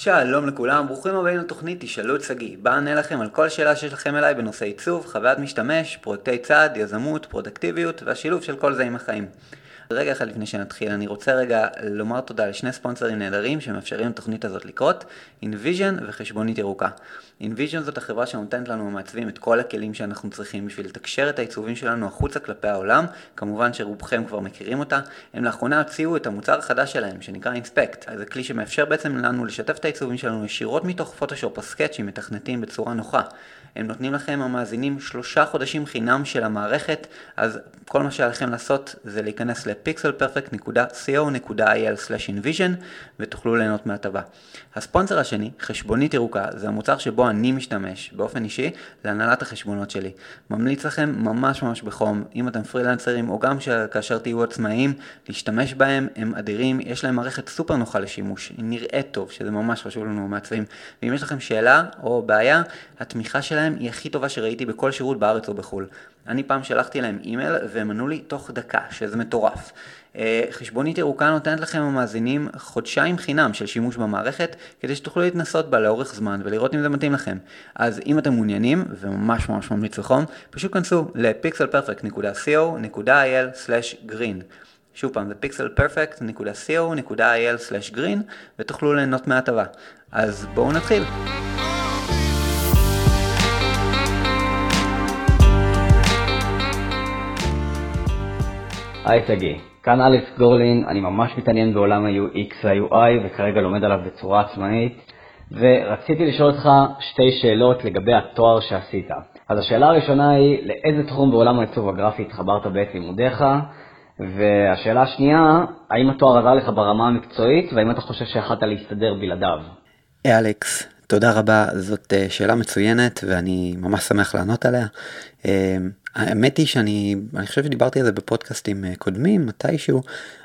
שלום לכולם, ברוכים הבאים לתוכנית תשאלו את שגיא, בה אענה לכם על כל שאלה שיש לכם אליי בנושא עיצוב, חוויית משתמש, פרויקטי צעד, יזמות, פרודקטיביות והשילוב של כל זה עם החיים. רגע אחד לפני שנתחיל, אני רוצה רגע לומר תודה לשני ספונסרים נהדרים שמאפשרים לתוכנית הזאת לקרות, InVision וחשבונית ירוקה. InVision זאת החברה שנותנת לנו המעצבים את כל הכלים שאנחנו צריכים בשביל לתקשר את העיצובים שלנו החוצה כלפי העולם, כמובן שרובכם כבר מכירים אותה. הם לאחרונה הוציאו את המוצר החדש שלהם, שנקרא Inspect. זה כלי שמאפשר בעצם לנו לשתף את העיצובים שלנו ישירות מתוך פוטושופ או סקאצ'ים מתכנתים בצורה נוחה. הם נותנים לכם המאזינים שלושה חודשים חינם של המערכת, אז כל מה שעליכם לעשות זה להיכנס ל-pixelperfect.co.il/invision ותוכלו ליהנות מהטבה. הספונסר השני, חשבונית ירוקה, זה המוצר שבו אני משתמש באופן אישי להנהלת החשבונות שלי. ממליץ לכם ממש ממש בחום, אם אתם פרילנסרים או גם כאשר תהיו עצמאיים, להשתמש בהם, הם אדירים, יש להם מערכת סופר נוחה לשימוש, היא נראית טוב, שזה ממש חשוב לנו מעצבים. ואם יש לכם שאלה או בעיה, התמיכה שלהם היא הכי טובה שראיתי בכל שירות בארץ או בחו"ל. אני פעם שלחתי להם אימייל והם ענו לי תוך דקה, שזה מטורף. אה, חשבונית ירוקה נותנת לכם המאזינים חודשיים חינם של שימוש במערכת, כדי שתוכלו להתנסות בה לאורך זמן ולראות אם זה מתאים לכם. אז אם אתם מעוניינים, וממש ממש ממליץ לחום, פשוט כנסו ל-pixelperfect.co.il/green. שוב פעם, זה pixelperfect.co.il/green ותוכלו ליהנות מההטבה. אז בואו נתחיל. היי שגיא, כאן אלכס גורלין, אני ממש מתעניין בעולם ה-UX וה-UI וכרגע לומד עליו בצורה עצמאית ורציתי לשאול אותך שתי שאלות לגבי התואר שעשית. אז השאלה הראשונה היא, לאיזה תחום בעולם העיצוב הגרפי התחברת בעת לימודיך? והשאלה השנייה, האם התואר עזר לך ברמה המקצועית והאם אתה חושב שיכלת להסתדר בלעדיו? היי אלכס, תודה רבה, זאת אה, שאלה מצוינת ואני ממש שמח לענות עליה. האמת היא שאני, אני חושב שדיברתי על זה בפודקאסטים אה, קודמים, מתישהו,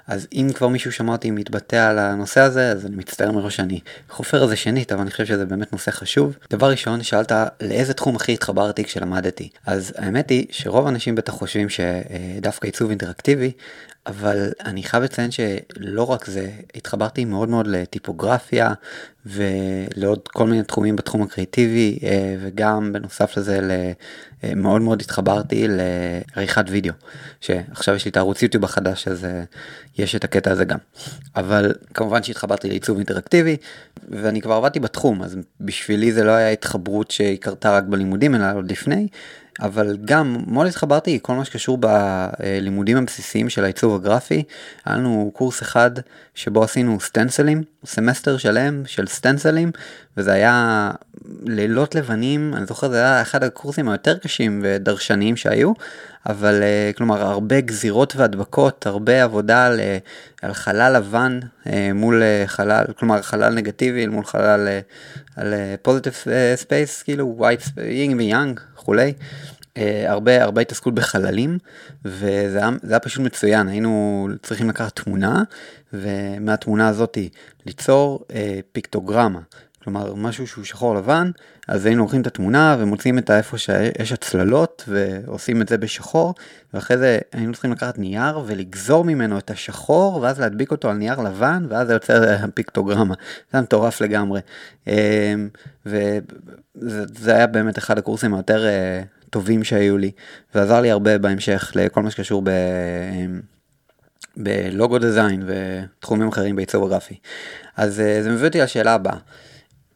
אז אם כבר מישהו שמע אותי מתבטא על הנושא הזה, אז אני מצטער מראש שאני חופר על זה שנית, אבל אני חושב שזה באמת נושא חשוב. דבר ראשון, שאלת לאיזה תחום הכי התחברתי כשלמדתי. אז האמת היא שרוב האנשים בטח חושבים שדווקא עיצוב אינטראקטיבי, אבל אני חייב לציין שלא רק זה, התחברתי מאוד מאוד לטיפוגרפיה ולעוד כל מיני תחומים בתחום הקריאיטיבי, אה, וגם בנוסף לזה אה, מאוד מאוד התחברתי לעריכת וידאו, שעכשיו יש לי את הערוץ יוטיוב החדש, אז אה, יש את הקטע הזה גם. אבל כמובן שהתחברתי לעיצוב אינטראקטיבי, ואני כבר עבדתי בתחום, אז בשבילי זה לא היה התחברות שהיא קרתה רק בלימודים, אלא עוד לפני. אבל גם מאוד התחברתי כל מה שקשור בלימודים הבסיסיים של העיצוב הגרפי. היה לנו קורס אחד שבו עשינו סטנסלים, סמסטר שלם של סטנסלים, וזה היה לילות לבנים, אני זוכר זה היה אחד הקורסים היותר קשים ודרשניים שהיו, אבל אה, כלומר הרבה גזירות והדבקות, הרבה עבודה על, אה, על חלל לבן אה, מול חלל, כלומר חלל נגטיבי מול חלל על positive space, כאילו white יינג ויאנג וכולי. הרבה הרבה התעסקות בחללים וזה היה, היה פשוט מצוין היינו צריכים לקחת תמונה ומהתמונה הזאתי ליצור אה, פיקטוגרמה כלומר משהו שהוא שחור לבן, אז היינו לוקחים את התמונה ומוצאים את איפה שיש הצללות ועושים את זה בשחור, ואחרי זה היינו צריכים לקחת נייר ולגזור ממנו את השחור ואז להדביק אותו על נייר לבן ואז זה יוצר פיקטוגרמה, זה היה מטורף לגמרי. אמ, וזה היה באמת אחד הקורסים היותר אה, טובים שהיו לי, ועזר לי הרבה בהמשך לכל מה שקשור ב... אמ, בלוגו דיזיין ותחומים אחרים בעיצוב הגרפי. אז אה, זה מביא אותי לשאלה הבאה.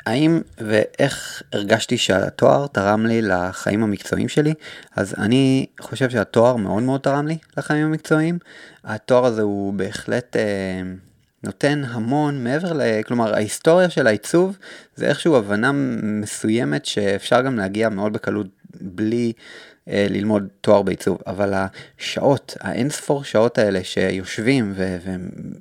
האם ואיך הרגשתי שהתואר תרם לי לחיים המקצועיים שלי? אז אני חושב שהתואר מאוד מאוד תרם לי לחיים המקצועיים. התואר הזה הוא בהחלט אה, נותן המון מעבר ל... כלומר ההיסטוריה של העיצוב זה איכשהו הבנה מסוימת שאפשר גם להגיע מאוד בקלות בלי אה, ללמוד תואר בעיצוב, אבל השעות, האין ספור שעות האלה שיושבים ו- ו-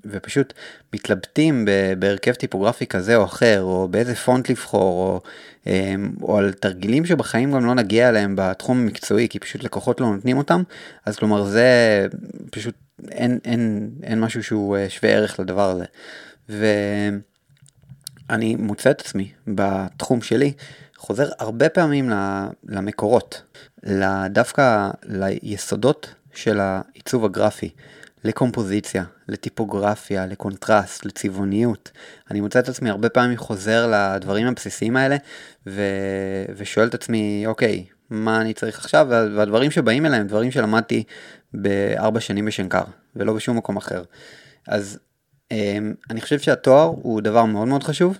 ופשוט מתלבטים בהרכב טיפוגרפי כזה או אחר, או באיזה פונט לבחור, או, אה, או על תרגילים שבחיים גם לא נגיע אליהם בתחום המקצועי, כי פשוט לקוחות לא נותנים אותם, אז כלומר זה פשוט אין, אין, אין משהו שהוא אה, שווה ערך לדבר הזה. ואני מוצא את עצמי בתחום שלי. חוזר הרבה פעמים למקורות, דווקא ליסודות של העיצוב הגרפי, לקומפוזיציה, לטיפוגרפיה, לקונטרסט, לצבעוניות. אני מוצא את עצמי הרבה פעמים חוזר לדברים הבסיסיים האלה, ו... ושואל את עצמי, אוקיי, מה אני צריך עכשיו, והדברים שבאים אליהם, דברים שלמדתי בארבע שנים בשנקר, ולא בשום מקום אחר. אז אמ, אני חושב שהתואר הוא דבר מאוד מאוד חשוב,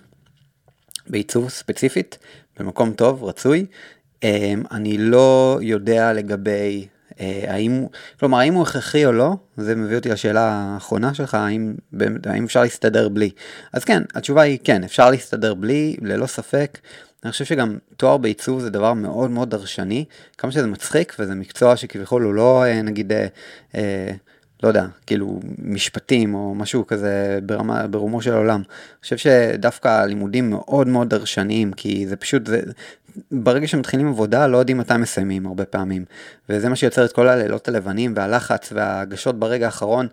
בעיצוב ספציפית, במקום טוב, רצוי. אמ, אני לא יודע לגבי אה, האם, כלומר, האם הוא הכרחי או לא, זה מביא אותי לשאלה האחרונה שלך, האם, האם אפשר להסתדר בלי. אז כן, התשובה היא כן, אפשר להסתדר בלי, ללא ספק. אני חושב שגם תואר בעיצוב זה דבר מאוד מאוד דרשני, כמה שזה מצחיק וזה מקצוע שכביכול הוא לא אה, נגיד, אה, אה, לא יודע, כאילו משפטים או משהו כזה ברמה, ברומו של עולם. אני חושב שדווקא הלימודים מאוד מאוד דרשניים, כי זה פשוט, זה, ברגע שמתחילים עבודה לא יודעים מתי מסיימים הרבה פעמים. וזה מה שיוצר את כל הלילות הלבנים והלחץ וההגשות ברגע האחרון.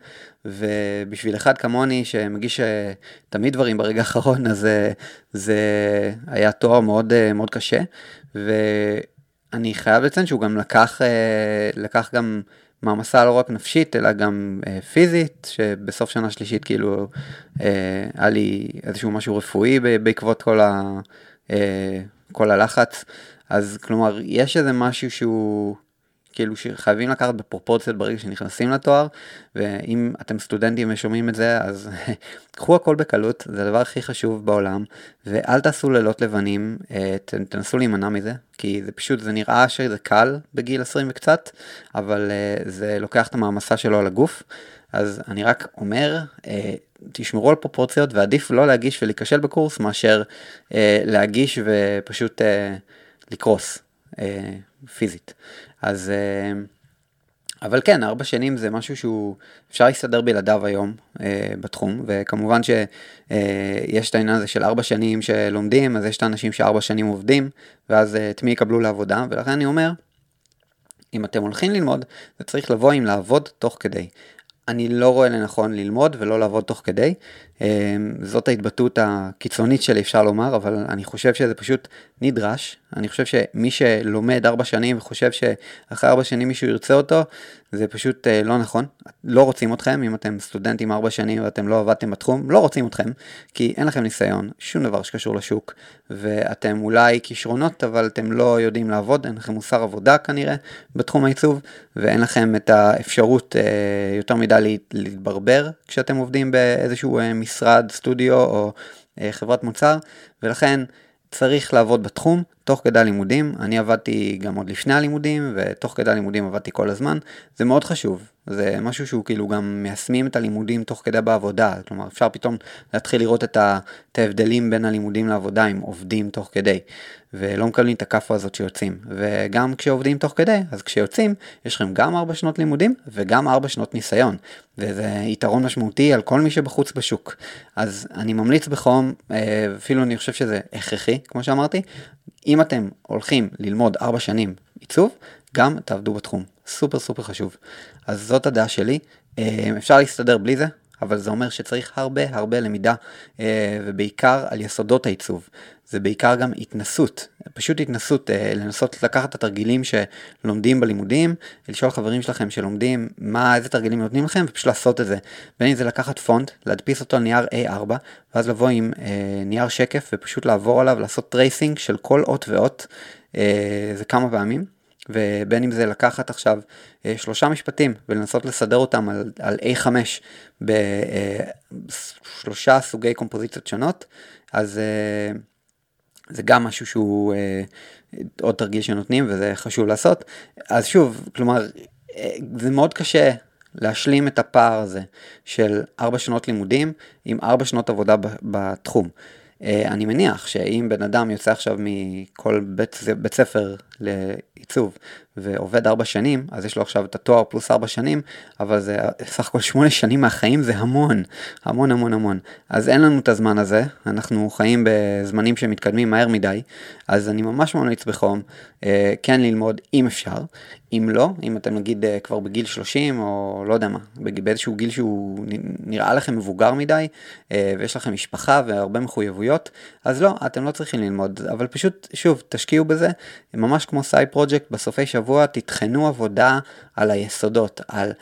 ובשביל אחד כמוני שמגיש אה, תמיד דברים ברגע האחרון, אז אה, זה היה תואר מאוד אה, מאוד קשה. ואני חייב לציין שהוא גם לקח, לקח גם מעמסה לא רק נפשית אלא גם פיזית, שבסוף שנה שלישית כאילו היה לי איזשהו משהו רפואי בעקבות כל ה... כל הלחץ, אז כלומר, יש איזה משהו שהוא, כאילו שחייבים לקחת בפרופורציות ברגע שנכנסים לתואר, ואם אתם סטודנטים ושומעים את זה, אז קחו הכל בקלות, זה הדבר הכי חשוב בעולם, ואל תעשו לילות לבנים, אה, תנסו להימנע מזה, כי זה פשוט, זה נראה שזה קל בגיל 20 וקצת, אבל אה, זה לוקח את המעמסה שלו על הגוף. אז אני רק אומר, אה, תשמרו על פרופורציות ועדיף לא להגיש ולהיכשל בקורס מאשר להגיש ופשוט לקרוס אה, פיזית. אז, אה, אבל כן, ארבע שנים זה משהו שהוא אפשר להסתדר בלעדיו היום אה, בתחום, וכמובן שיש אה, את העניין הזה של ארבע שנים שלומדים, אז יש את האנשים שארבע שנים עובדים, ואז אה, את מי יקבלו לעבודה, ולכן אני אומר, אם אתם הולכים ללמוד, זה צריך לבוא עם לעבוד תוך כדי. אני לא רואה לנכון ללמוד ולא לעבוד תוך כדי. אמ, זאת ההתבטאות הקיצונית שלי אפשר לומר, אבל אני חושב שזה פשוט נדרש. אני חושב שמי שלומד ארבע שנים וחושב שאחרי ארבע שנים מישהו ירצה אותו, זה פשוט אה, לא נכון. לא רוצים אתכם, אם אתם סטודנטים ארבע שנים ואתם לא עבדתם בתחום, לא רוצים אתכם, כי אין לכם ניסיון, שום דבר שקשור לשוק, ואתם אולי כישרונות, אבל אתם לא יודעים לעבוד, אין לכם מוסר עבודה כנראה בתחום העיצוב, ואין לכם את האפשרות אה, יותר מדי להתברבר כשאתם עובדים באיזשהו אה, משרד, סטודיו או אה, חברת מוצר, ולכן צריך לעבוד בתחום תוך כדי הלימודים. אני עבדתי גם עוד לפני הלימודים, ותוך כדי הלימודים עבדתי כל הזמן. זה מאוד חשוב, זה משהו שהוא כאילו גם מיישמים את הלימודים תוך כדי בעבודה, כלומר אפשר פתאום להתחיל לראות את, ההבדלים בין הלימודים לעבודה אם עובדים תוך כדי, ולא מקבלים את הכאפה הזאת שיוצאים. וגם כשעובדים תוך כדי, אז כשיוצאים, יש לכם גם 4 שנות לימודים וגם 4 שנות ניסיון, וזה יתרון משמעותי על כל מי שבחוץ בשוק. אז אני ממליץ בחום, אה, אפילו אני חושב שזה הכרחי, כמו שאמרתי, אתם הולכים ללמוד 4 שנים עיצוב, גם תעבדו בתחום. סופר סופר חשוב. אז זאת הדעה שלי, אה, אפשר להסתדר בלי זה, אבל זה אומר שצריך הרבה הרבה למידה, אה, ובעיקר על יסודות העיצוב. זה בעיקר גם התנסות, פשוט התנסות, אה, לנסות לקחת את התרגילים שלומדים בלימודים, לשאול חברים שלכם שלומדים מה, איזה תרגילים נותנים לכם, ופשוט לעשות את זה. בין אם זה לקחת פונט, להדפיס אותו על נייר A4, ואז לבוא עם אה, נייר שקף ופשוט לעבור עליו, לעשות tracing של כל אות ואות, אה, זה כמה פעמים. ובין אם זה לקחת עכשיו אה, שלושה משפטים ולנסות לסדר אותם על, על A5 בשלושה סוגי קומפוזיציות שונות, אז אה, זה גם משהו שהוא אה, עוד תרגיל שנותנים וזה חשוב לעשות. אז שוב, כלומר, זה מאוד קשה להשלים את הפער הזה של ארבע שנות לימודים עם ארבע שנות עבודה בתחום. אני מניח שאם בן אדם יוצא עכשיו מכל בית, בית ספר לעיצוב ועובד ארבע שנים, אז יש לו עכשיו את התואר פלוס ארבע שנים, אבל זה סך הכל שמונה שנים מהחיים זה המון, המון המון המון. אז אין לנו את הזמן הזה, אנחנו חיים בזמנים שמתקדמים מהר מדי, אז אני ממש ממליץ בחום אה, כן ללמוד אם אפשר. אם לא, אם אתם נגיד אה, כבר בגיל 30 או לא יודע מה, באיזשהו גיל שהוא נראה לכם מבוגר מדי אה, ויש לכם משפחה והרבה מחויבויות, אז לא, אתם לא צריכים ללמוד, אבל פשוט, שוב, תשקיעו בזה, ממש כמו סייד פרויקט בסופי שבוע, תטחנו עבודה על היסודות, על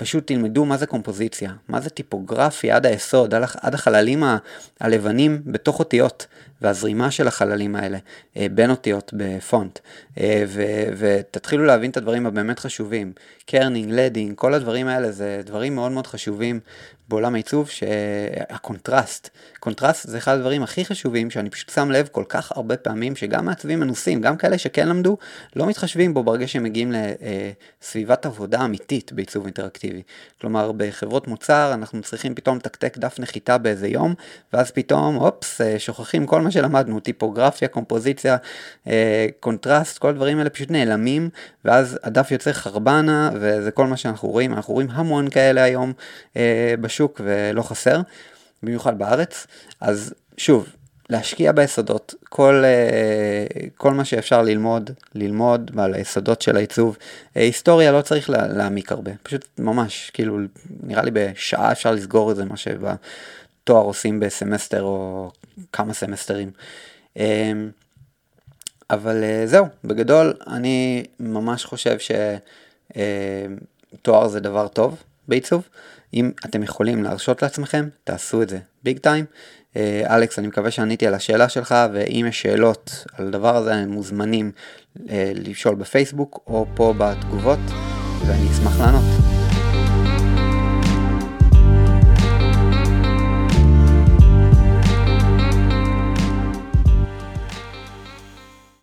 פשוט תלמדו מה זה קומפוזיציה, מה זה טיפוגרפיה עד היסוד, עד החללים הלבנים בתוך אותיות, והזרימה של החללים האלה אה, בין אותיות בפונט, אה, ותתחילו להבין את הדברים הבאמת חשובים, kerning, leading, כל הדברים האלה זה דברים מאוד מאוד חשובים בעולם העיצוב, שהקונטרסט, קונטרסט זה אחד הדברים הכי חשובים שאני פשוט שם לב כל כך הרבה פעמים שגם מעצבים מנוסים, גם כאלה שכן למדו, לא מתחשבים בו ברגע שהם מגיעים לסביבת עבודה אמיתית בעיצוב אינטראקטיבי. כלומר, בחברות מוצר אנחנו צריכים פתאום לתקתק דף נחיתה באיזה יום, ואז פתאום, אופס, שוכחים כל מה שלמדנו, טיפוגרפיה, קומפוזיציה, קונטרסט, כל הדברים האלה פשוט נעלמים, ואז הדף יוצא חרבנה, וזה כל מה שאנחנו רואים, אנחנו רואים המון כאלה היום בשוק. בשוק ולא חסר, במיוחד בארץ. אז שוב, להשקיע ביסודות, כל, אה, כל מה שאפשר ללמוד, ללמוד על היסודות של העיצוב. אה, היסטוריה לא צריך להעמיק הרבה, פשוט ממש, כאילו, נראה לי בשעה אפשר לסגור את זה, מה שבתואר עושים בסמסטר או כמה סמסטרים. אה, אבל זהו, בגדול, אני ממש חושב שתואר זה דבר טוב בעיצוב. אם אתם יכולים להרשות לעצמכם, תעשו את זה big time. אה, אלכס, אני מקווה שעניתי על השאלה שלך, ואם יש שאלות על הדבר הזה, הם מוזמנים אה, לשאול בפייסבוק או פה בתגובות, ואני אשמח לענות.